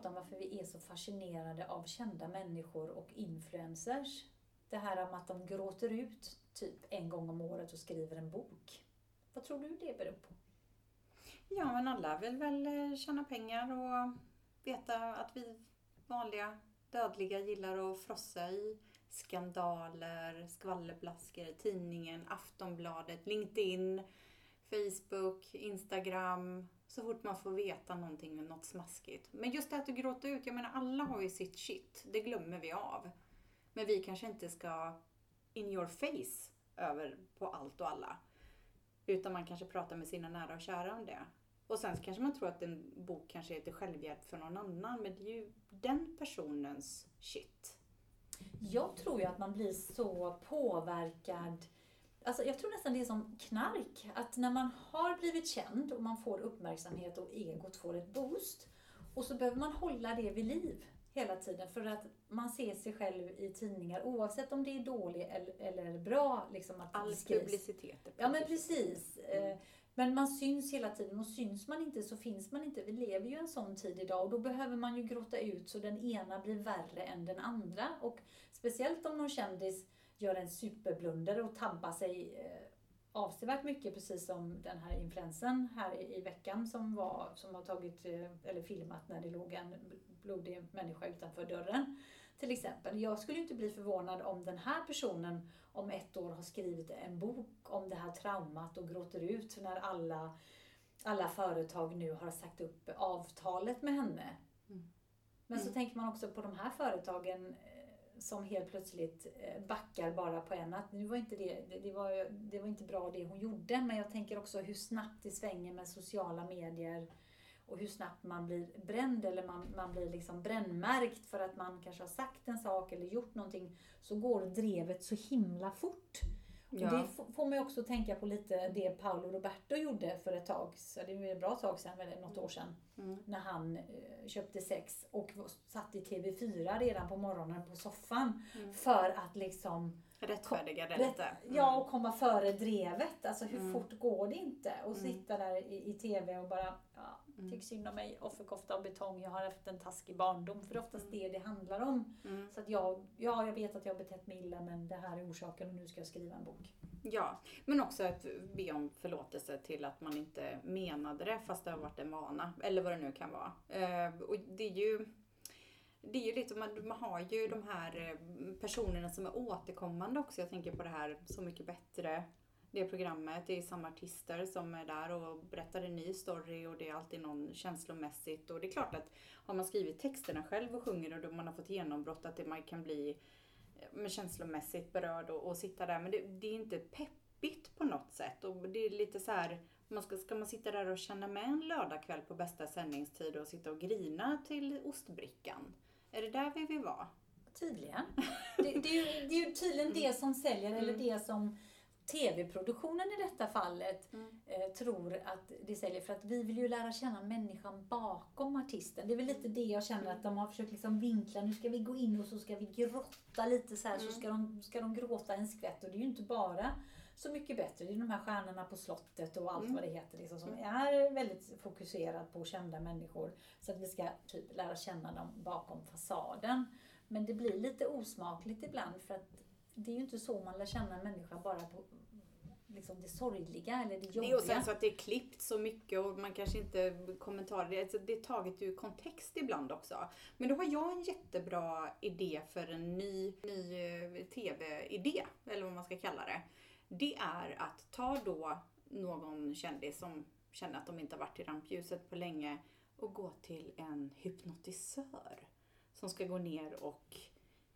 prata om varför vi är så fascinerade av kända människor och influencers. Det här om att de gråter ut typ en gång om året och skriver en bok. Vad tror du det beror på? Ja, men alla vill väl eh, tjäna pengar och veta att vi vanliga dödliga gillar att frossa i skandaler, skvallerblaskor, tidningen, Aftonbladet, LinkedIn, Facebook, Instagram. Så fort man får veta någonting, något smaskigt. Men just det att du gråter ut, jag menar alla har ju sitt shit. Det glömmer vi av. Men vi kanske inte ska in your face över på allt och alla. Utan man kanske pratar med sina nära och kära om det. Och sen så kanske man tror att en bok kanske är till självhjälp för någon annan, men det är ju den personens shit. Jag tror ju att man blir så påverkad Alltså jag tror nästan det är som knark. Att när man har blivit känd och man får uppmärksamhet och egot får ett boost. Och så behöver man hålla det vid liv hela tiden. För att man ser sig själv i tidningar oavsett om det är dåligt eller, eller bra. Liksom att All publicitet är Ja men precis. Mm. Men man syns hela tiden och syns man inte så finns man inte. Vi lever ju en sån tid idag och då behöver man ju gråta ut så den ena blir värre än den andra. Och speciellt om någon kändis gör en superblunder och tabbar sig eh, avsevärt mycket, precis som den här influensen här i, veckan som, var, som har tagit, eh, eller filmat när det låg en blodig människa utanför dörren. Till exempel. Jag skulle inte bli förvånad om den här personen om ett år har skrivit en bok om det här traumat och gråter ut när alla, alla företag nu har sagt upp avtalet med henne. Mm. Men så mm. tänker man också på de här företagen som helt plötsligt eh, backar bara på en att nu var inte det, det, var, det var inte bra det hon gjorde. Men jag tänker också hur snabbt det svänger med sociala medier och hur snabbt man blir bränd eller man, man blir liksom brännmärkt för att man kanske har sagt en sak eller gjort någonting. Så går drevet så himla fort. Ja. Och det får man ju också tänka på lite det Paolo Roberto gjorde för ett tag, så det är ett bra tag sedan, eller något år sedan, mm. när han eh, köpte sex och satt i TV4 redan på morgonen på soffan mm. för att liksom Rättfärdiga det lite. Mm. Ja, och komma före drevet. Alltså hur mm. fort går det inte? Och mm. sitta där i, i TV och bara, ja, mm. tyck synd om mig, offerkofta och betong, jag har haft en taskig barndom. För det är oftast mm. det det handlar om. Mm. Så att jag, ja, jag vet att jag har betett mig illa men det här är orsaken och nu ska jag skriva en bok. Ja, men också att be om förlåtelse till att man inte menade det fast det har varit en vana. Eller vad det nu kan vara. Eh, och det är ju det är ju lite, man, man har ju de här eh, personerna som är återkommande också. Jag tänker på det här Så mycket bättre. Det programmet, det är samma artister som är där och berättar en ny story och det är alltid någon känslomässigt. Och det är klart att har man skrivit texterna själv och sjunger och då man har fått genombrott att det, man kan bli eh, med känslomässigt berörd och, och sitta där. Men det, det, är inte peppigt på något sätt. Och det är lite så här, man ska, ska man sitta där och känna med en lördagkväll på bästa sändningstid och sitta och grina till ostbrickan? Är det där vi vill vara? Tydligen. Det, det, är, ju, det är ju tydligen det som säljer, eller mm. det som TV-produktionen i detta fallet mm. eh, tror att det säljer. För att vi vill ju lära känna människan bakom artisten. Det är väl lite det jag känner att de har försökt liksom vinkla. Nu ska vi gå in och så ska vi grotta lite så här, mm. så ska de, ska de gråta en skvätt. Och det är ju inte bara Så mycket bättre. Det är de här stjärnorna på slottet och allt mm. vad det heter. Liksom, som mm. är väldigt fokuserad på kända människor. Så att vi ska typ lära känna dem bakom fasaden. Men det blir lite osmakligt ibland för att det är ju inte så man lär känna en människa bara på liksom det sorgliga eller det jobbiga. Nej, och sen så att det är klippt så mycket och man kanske inte kommentarer. Det, alltså det är taget ur kontext ibland också. Men då har jag en jättebra idé för en ny, ny eh, TV-idé, eller vad man ska kalla det. Det är att ta då någon kändis som känner att de inte har varit i rampljuset på länge och gå till en hypnotisör som ska gå ner och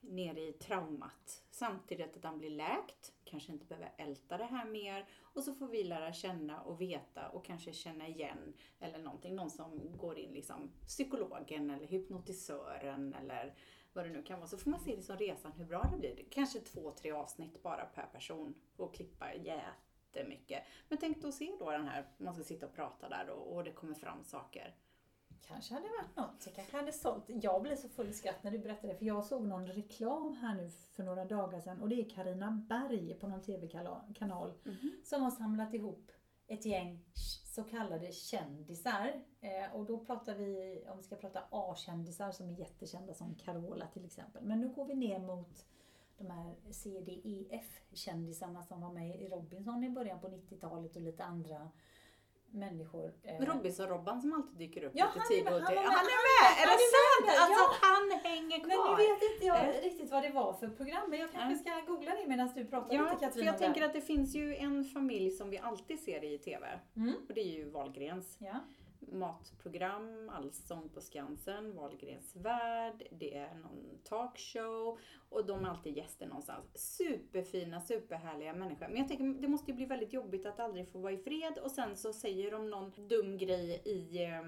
nere i traumat. Samtidigt att han blir läkt, kanske inte behöver älta det här mer. Och så får vi lära känna och veta och kanske känna igen eller någonting. Någon som går in, liksom psykologen eller hypnotisören eller vad det nu kan vara. Så får man se liksom resan, hur bra det blir. Kanske två, tre avsnitt bara per person och klippa jättemycket. Men tänk då se då den här, man ska sitta och prata där och, och det kommer fram saker kanske hade varit något. Jag kanske hade sålt. Jag blev så full skratt när du berättade för jag såg någon reklam här nu för några dagar sedan och det är Karina Berg på någon TV-kanal mm -hmm. som har samlat ihop ett gäng så kallade kändisar. Eh, och då pratar vi, om vi ska prata A-kändisar som är jättekända som Carola till exempel. Men nu går vi ner mot de här CDEF-kändisarna som var med i Robinson i början på 90-talet och lite andra människor. Eh. Robinson-Robban som alltid dyker upp ja, lite tid och till. Han, han, han är med! Är det sant? Med. Alltså ja. han hänger kvar. Men nu vet inte jag äh. riktigt vad det var för program. Men jag kanske ska googla det medan du pratar ja, lite Katarina. För jag tänker att det finns ju en familj som vi alltid ser i TV. Mm. Och det är ju Wahlgrens. Ja matprogram, Allsång på Skansen, Wahlgrens värld, det är någon talkshow och de är alltid gäster någonstans. Superfina, superhärliga människor. Men jag tänker, det måste ju bli väldigt jobbigt att aldrig få vara i fred och sen så säger de någon dum grej i, eh,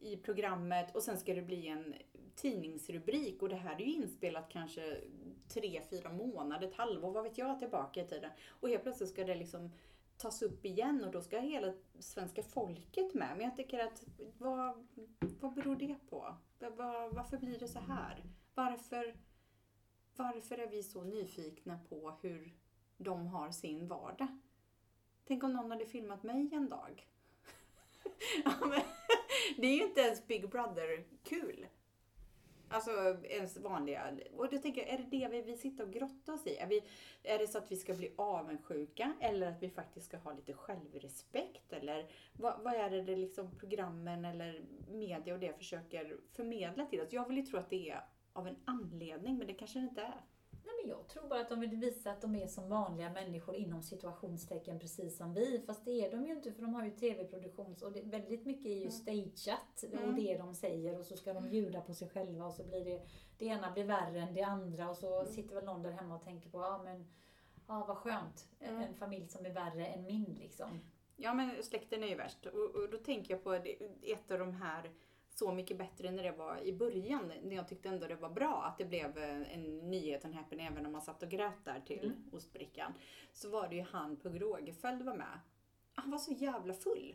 i programmet och sen ska det bli en tidningsrubrik och det här är ju inspelat kanske tre, fyra månader, ett halvår, vad vet jag, tillbaka i tiden. Och helt plötsligt ska det liksom tas upp igen och då ska hela svenska folket med. Men jag tycker att vad, vad beror det på? Var, varför blir det så här? Varför, varför är vi så nyfikna på hur de har sin vardag? Tänk om någon hade filmat mig en dag. det är ju inte ens Big Brother kul. Alltså ens vanliga. Och då tänker jag, är det det vi vill sitta och grotta oss i? Är, vi, är det så att vi ska bli avundsjuka eller att vi faktiskt ska ha lite självrespekt? Eller vad, vad är det, det liksom programmen eller media och det försöker förmedla till oss? Jag vill ju tro att det är av en anledning, men det kanske det inte är. Nej, men jag tror bara att de vill visa att de är som vanliga människor inom situationstecken precis som vi. Fast det är de ju inte för de har ju tv-produktions och det, väldigt mycket är ju mm. stageat och mm. det de säger och så ska de bjuda på sig själva och så blir det, det ena blir värre än det andra och så mm. sitter väl någon där hemma och tänker på, ja men, ja vad skönt, mm. en familj som är värre än min liksom. Ja men släkten är ju värst och, och då tänker jag på ett av de här så mycket bättre när det var i början. När jag tyckte ändå det var bra att det blev eh, en nyhet, en happen, även om man satt och grät där till mm. ostbrickan. Så var det ju han Pugh Rogefeldt var med. Han var så jävla full.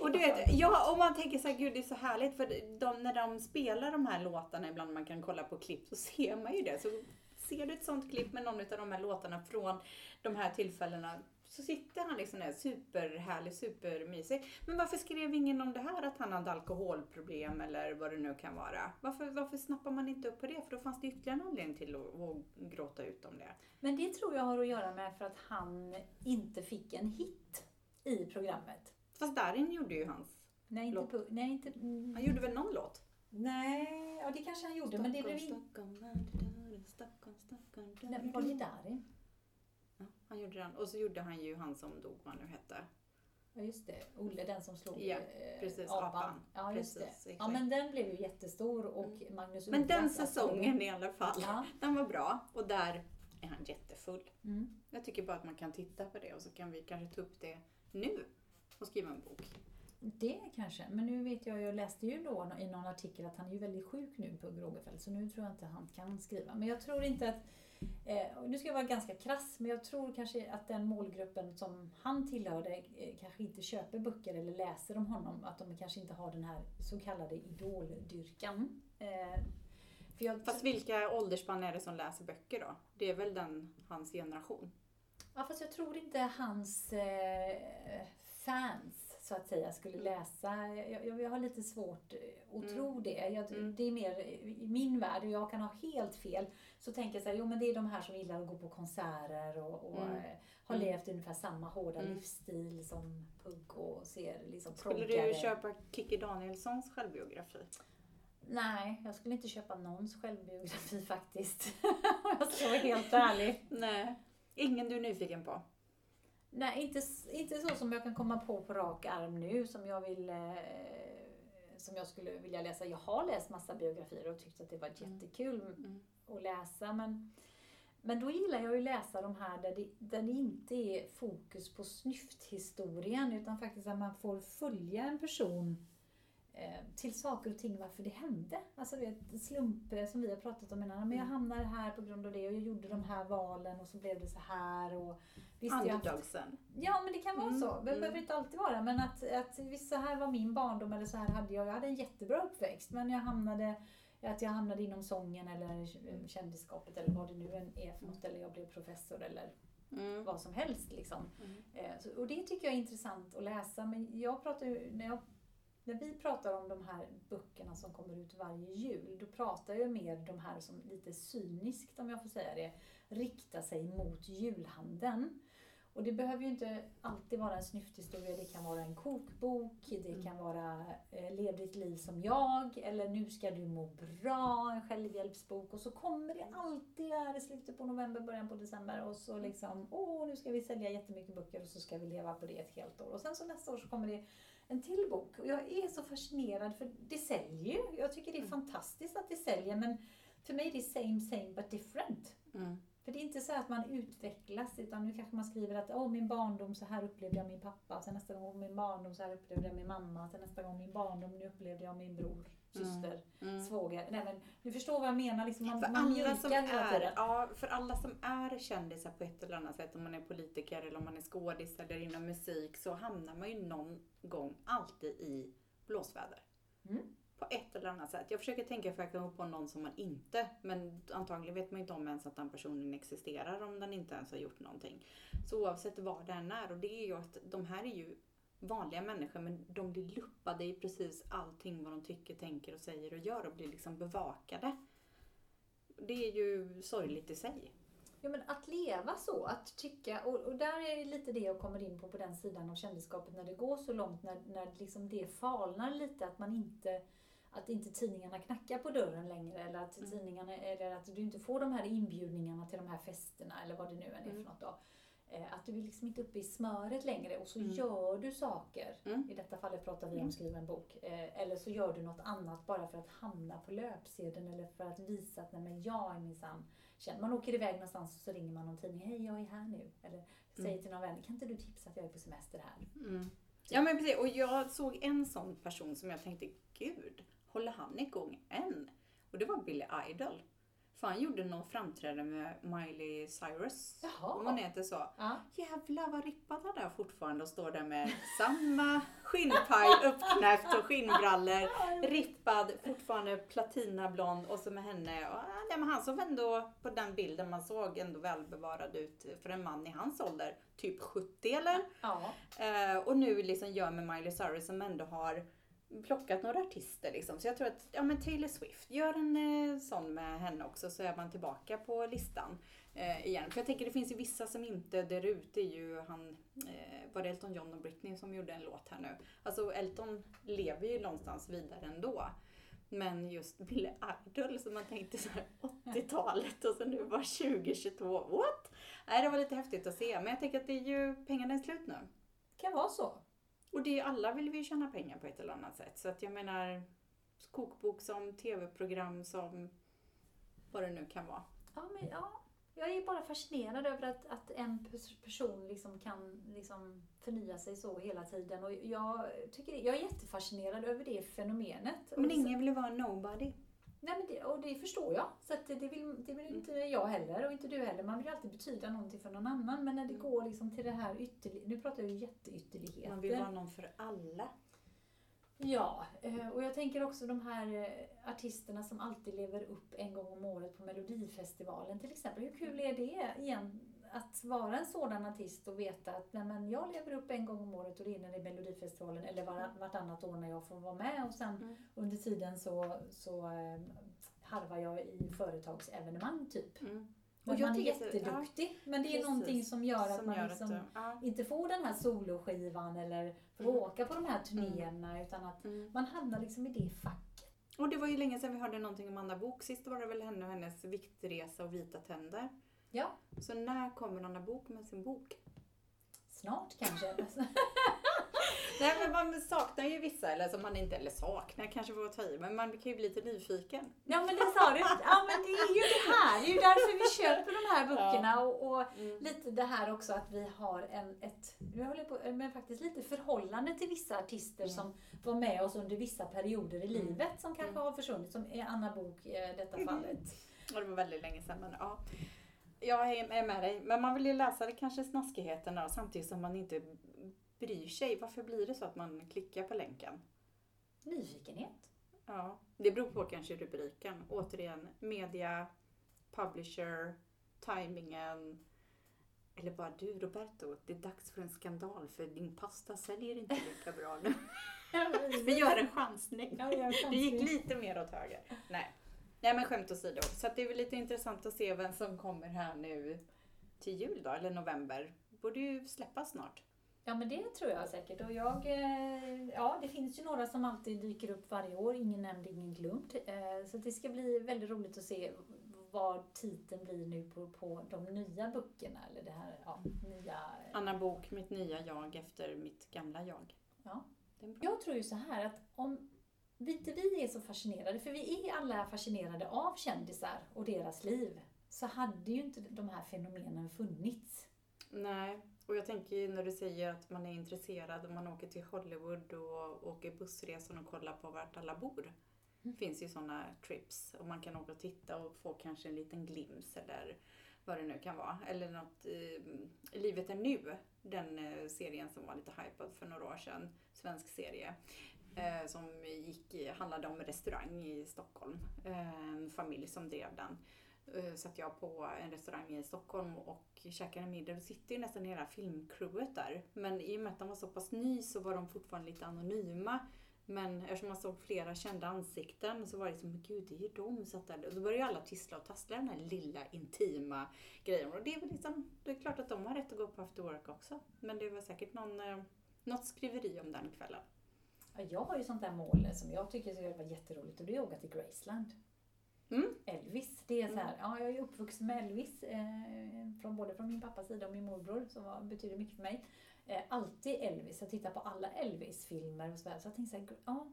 Och du vet, ja, och man tänker så här, gud det är så härligt för de, när de spelar de här låtarna, ibland man kan kolla på klipp, så ser man ju det. Så ser du ett sånt klipp med någon av de här låtarna från de här tillfällena så sitter han liksom där superhärlig, supermysig. Men varför skrev ingen om det här att han hade alkoholproblem eller vad det nu kan vara? Varför, varför snappar man inte upp på det? För då fanns det ytterligare en anledning till att, att gråta ut om det. Men det tror jag har att göra med för att han inte fick en hit i programmet. Fast Darin gjorde ju hans Nej, inte, låt. nej, inte Han gjorde väl någon låt? Nej, ja det kanske han gjorde Stockholm, men det blev inte... Stockholm, Stockholm, Stockholm, Nej, var det Darin? Han gjorde den. Och så gjorde han ju han som dog, vad nu hette. Ja just det, Olle den som slog ja, eh, precis, apan. apan. Ja just precis, det. Ja men den blev ju jättestor och mm. Magnus Men den säsongen i alla fall, ja. den var bra. Och där är han jättefull. Mm. Jag tycker bara att man kan titta på det och så kan vi kanske ta upp det nu och skriva en bok. Det kanske, men nu vet jag, jag läste ju då i någon artikel att han är ju väldigt sjuk nu på Rogefeldt så nu tror jag inte han kan skriva. Men jag tror inte att Eh, nu ska jag vara ganska krass, men jag tror kanske att den målgruppen som han tillhörde eh, kanske inte köper böcker eller läser om honom. Att de kanske inte har den här så kallade idoldyrkan. Eh, för jag, fast vilka åldersspann är det som läser böcker då? Det är väl den, hans generation? Ja, fast jag tror inte hans eh, fans så att säga skulle läsa. Jag, jag, jag har lite svårt att mm. tro det. Jag, mm. Det är mer i min värld och jag kan ha helt fel. Så tänker jag så här, jo men det är de här som gillar att gå på konserter och, och mm. Eh, har mm. levt ungefär samma hårda mm. livsstil som Pugg och ser liksom Skulle du köpa Kikki Danielssons självbiografi? Nej, jag skulle inte köpa någons självbiografi faktiskt. Om jag ska vara helt ärlig. Nej. Ingen du är nyfiken på? Nej, inte, inte så som jag kan komma på på rak arm nu som jag vill eh, som jag skulle vilja läsa. Jag har läst massa biografier och tyckt att det var mm. jättekul mm. att läsa. Men, men då gillar jag ju att läsa de här där det, där det inte är fokus på snyfthistorien utan faktiskt att man får följa en person till saker och ting varför det hände. Alltså vet, slumper som vi har pratat om innan. Men jag mm. hamnade här på grund av det och jag gjorde de här valen och så blev det så här. Och visst, Underdogsen. Ja, men det kan vara mm. så. Det mm. behöver inte alltid vara. Men att, att visst, så här var min barndom eller så här hade jag. Jag hade en jättebra uppväxt men jag hamnade att jag hamnade inom sången eller kändisskapet eller vad det nu än är för något. Eller jag blev professor eller mm. vad som helst. Liksom. Mm. Eh, och det tycker jag är intressant att läsa. Men jag pratar ju, när, jag, när vi pratar om de här böckerna som kommer ut varje jul, då pratar jag mer de här som lite cyniskt, om jag får säga det, riktar sig mot julhandeln. Och det behöver ju inte alltid vara en snyfthistoria. Det kan vara en kokbok, det Mm. kan vara eh, Lev ditt liv som jag, eller Nu ska du må bra, en självhjälpsbok. Och så kommer det alltid här i slutet på november, början på december och så liksom, åh nu ska vi sälja jättemycket böcker och så ska vi leva på det ett helt år. Och sen så nästa år så kommer det en till bok. Och jag är så fascinerad för det säljer ju. Jag tycker det är Mm. fantastiskt att det säljer men för mig är det same same but different. Mm. För det är inte så att man utvecklas utan nu kanske man skriver att åh min barndom så här upplevde jag min pappa. Sen nästa gång min barndom så här upplevde jag min mamma. Sen nästa gång min barndom nu upplevde jag min bror, syster, Mm. svåger. Nej men du förstår vad jag menar. Liksom man, För man alla, som är, ja, för alla som är kändisar på ett eller annat sätt, om man är politiker eller om man är skådis eller inom musik, så hamnar man ju någon gång alltid i blåsväder. Mm. På ett eller annat sätt. Jag försöker tänka för att jag på någon som man inte, men antagligen vet man inte om ens att den personen existerar om den inte ens har gjort någonting. Så oavsett vad det än är, och det är ju att de här är ju vanliga människor men de blir luppade i precis allting vad de tycker, tänker och säger och gör och blir liksom bevakade. Det är ju sorgligt i sig. Ja, men att leva så, att tycka, och, och där är lite det jag kommer in på på den sidan av kändisskapet när det går så långt, när, när liksom det falnar lite, att man inte att inte tidningarna knackar på dörren längre eller att, Mm. tidningarna, eller att du inte får de här inbjudningarna till de här festerna eller vad det nu än är för Mm. något då. Eh, Att du är liksom inte uppe i smöret längre och så Mm. gör du saker. Mm. I detta fallet pratar vi om Mm. skriva en bok. Eh, Eller så gör du något annat bara för att hamna på löpsedeln eller för att visa att nej men jag är minsann känd. Man åker iväg någonstans och så ringer man någon tidning. Hej, jag är här nu. Eller säger Mm. till någon vän, kan inte du tipsa att jag är på semester här? Mm. Ja men precis, och jag såg en sån person som jag tänkte, gud, håller han igång än? Och det var Billy Idol. För han gjorde någon framträdande med Miley Cyrus. Jaha. Om man heter så. Ja. Jävlar vad rippad han är fortfarande och står där med samma skinnpaj uppknäppt och skinnbrallor. Rippad, fortfarande platinablond och så med henne. Och, nej, men han såg ändå på den bilden man såg ändå välbevarad ut för en man i hans ålder. Typ 70 eller? ja. Eh, och nu liksom gör med Miley Cyrus som ändå har plockat några artister liksom. Så jag tror att, ja men Taylor Swift, gör en eh, sån med henne också så är man tillbaka på listan eh, igen. För jag tänker det finns ju vissa som inte där ute är ju han, eh, var det Elton John och Britney som gjorde en låt här nu? Alltså Elton lever ju någonstans vidare ändå. Men just Billy Idol som man tänkte så här 80-talet och så nu var 2022, what? Nej det var lite häftigt att se men jag tänker att det är ju, pengarna är slut nu. kan vara så. Och det alla vill vi tjäna pengar på ett eller annat sätt. Så att jag menar kokbok som tv-program som vad det nu kan vara. Ja, men, ja. Jag är bara fascinerad över att, att en pers- person liksom kan liksom förnya sig så hela tiden. Och jag, tycker jag är jättefascinerad över det fenomenet. Men ingen vill vara nobody. Nej, men det, och det förstår jag. Så det, vill, det vill inte jag heller och inte du heller. Man vill alltid betyda någonting för någon annan. Men när det Mm. går liksom till det här ytterligare, nu pratar jag ju jätteytterligheter. Man vill vara någon för alla. Ja, eh, och jag tänker också de här eh, artisterna som alltid lever upp en gång om året på Melodifestivalen till exempel. Hur kul är det igen att vara en sådan artist och veta att nej, men jag lever upp en gång om året och det är när det är Melodifestivalen eller var, vartannat år när jag får vara med och sen Mm. under tiden så, så eh, harvar jag i företagsevenemang typ. Mm. Och jag man är jätteduktig men det är Precis. någonting som gör att Som man gör liksom ja. inte får den här soloskivan eller får Mm. åka på de här turnéerna utan att Mm. man hamnar liksom i det facket. Och det var ju länge sedan vi hörde någonting om Anna Bok. Sist var det väl henne och hennes viktresa och vita tänder. Ja, Så när kommer Anna Bok med sin bok? snart kanske. Nej men man saknar ju vissa, eller som man inte, eller saknar kanske att ta i, men man kan ju bli lite nyfiken. ja men det sa du. Ja men det är ju det här. Det är ju därför vi köper de här böckerna och, och Mm. lite det här också att vi har en, ett, nu håller på, men faktiskt lite förhållande till vissa artister Mm. som var med oss under vissa perioder i Mm. livet som kanske Mm. har försvunnit, som är Anna Bok i detta Mm. fallet. Och det var väldigt länge sedan men ja. Jag är med dig. Men man vill ju läsa det kanske snaskigheterna samtidigt som man inte bryr sig. Varför blir det så att man klickar på länken? Nyfikenhet. Ja, det beror på kanske rubriken. Återigen, media, publisher, timingen. Eller bara du Roberto, det är dags för en skandal för din pasta säljer inte lika bra nu. Vi gör en chansning. Ja, jag Det gick lite mer åt höger. Nej. Nej men skämt åsido. Så det är väl lite intressant att se vem som kommer här nu till jul då, eller november. Borde ju släppas snart. Ja men det tror jag säkert. Och jag, eh, ja det finns ju några som alltid dyker upp varje år. Ingen nämnd, ingen glömd. Eh, Så det ska bli väldigt roligt att se vad titeln blir nu på, på de nya böckerna. Eller det här ja, nya... Anna Bok, mitt nya jag efter mitt gamla jag. Ja. Jag tror ju så här att om inte vi är så fascinerade, för vi är alla fascinerade av kändisar och deras liv, så hade ju inte de här fenomenen funnits. Nej, och jag tänker ju när du säger att man är intresserad och man åker till Hollywood och åker bussresan och kollar på vart alla bor. Det Mm. finns ju sådana trips och man kan åka och titta och få kanske en liten glims eller vad det nu kan vara. Eller något, eh, Livet är nu, den eh, serien som var lite hypad för några år sedan, svensk serie. Eh, som gick, handlade om restaurang i Stockholm. Eh, en familj som drev den eh, satt jag på en restaurang i Stockholm och käkade middag. Då sitter ju nästan hela filmcrewet där. Men i och med att den var så pass ny så var de fortfarande lite anonyma. Men eftersom man såg flera kända ansikten så var det liksom, som, gud det är ju de satt där. Då började ju alla tissla och tassla den här lilla intima grejen. Och det är väl liksom, det är klart att de har rätt att gå på after work också. Men det var säkert någon, eh, något skriveri om den kvällen. Ja, Jag har ju sånt där mål som jag tycker skulle vara jätteroligt och det är att åka till Graceland. Mm. Elvis, det är så här, ja jag är uppvuxen med Elvis, eh, från, både från min pappas sida och min morbror som var, betyder mycket för mig. Eh, alltid Elvis, jag tittar på alla Elvis-filmer och sådär. Så jag tänkte så ja,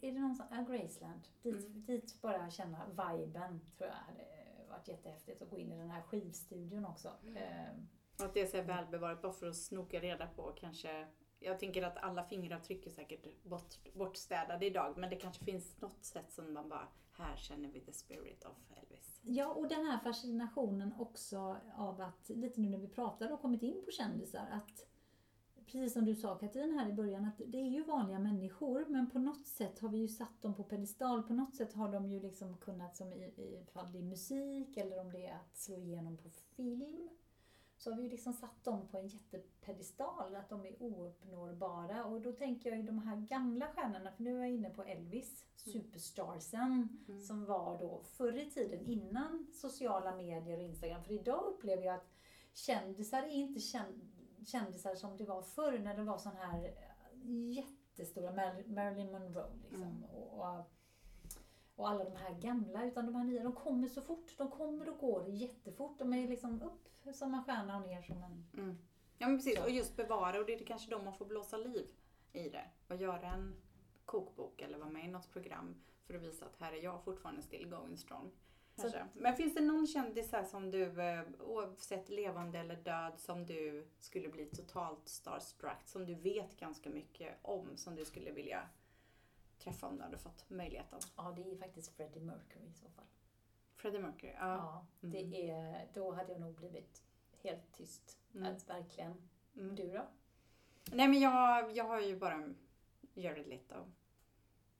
är det någon som, ja, Graceland, dit, dit bara känna viben tror jag hade varit jättehäftigt att gå in i den här skivstudion också. Eh, Och att det är så här välbevarat bara för att snoka reda på kanske jag tänker att alla fingeravtryck är säkert bort, bortstädade idag men det kanske finns något sätt som man bara, här känner vi the spirit of Elvis. Ja, och den här fascinationen också av att, lite nu när vi pratar och kommit in på kändisar, att precis som du sa Katrin här i början, att det är ju vanliga människor, men på något sätt har vi ju satt dem på pedestal. På något sätt har de ju liksom kunnat, som i, i fall det är musik eller om det är att slå igenom på film, så har vi ju liksom satt dem på en jättepedestal, att de är ouppnåbara. Och då tänker jag ju de här gamla stjärnorna, för nu är jag inne på Elvis, superstarsen, Mm. som var då förr i tiden innan sociala medier och Instagram. För idag upplever jag att kändisar är inte känd, kändisar som det var förr när det var sån här jättestora Mar- Marilyn Monroe liksom. Mm. Och, och, och alla de här gamla, utan de här nya, de kommer så fort. De kommer och går jättefort. De är liksom upp som en stjärna och ner som en... Mm. Ja men precis, Så. och just bevara och det är kanske då man får blåsa liv i det. Och göra en kokbok eller vara med i något program för att visa att här är jag fortfarande still going strong. Så-. Men finns det någon kändis här som du, eh, oavsett levande eller död, som du skulle bli totalt starstruck, som du vet ganska mycket om, som du skulle vilja träffa om du hade fått möjligheten? Ja, det är faktiskt Freddie Mercury i så fall. Freddie Mercury, ja. Ja, Mm. det är, då hade jag nog blivit helt tyst. Mm. Att verkligen. Mm. Du då? Nej men jag, jag har ju bara Jared Leto.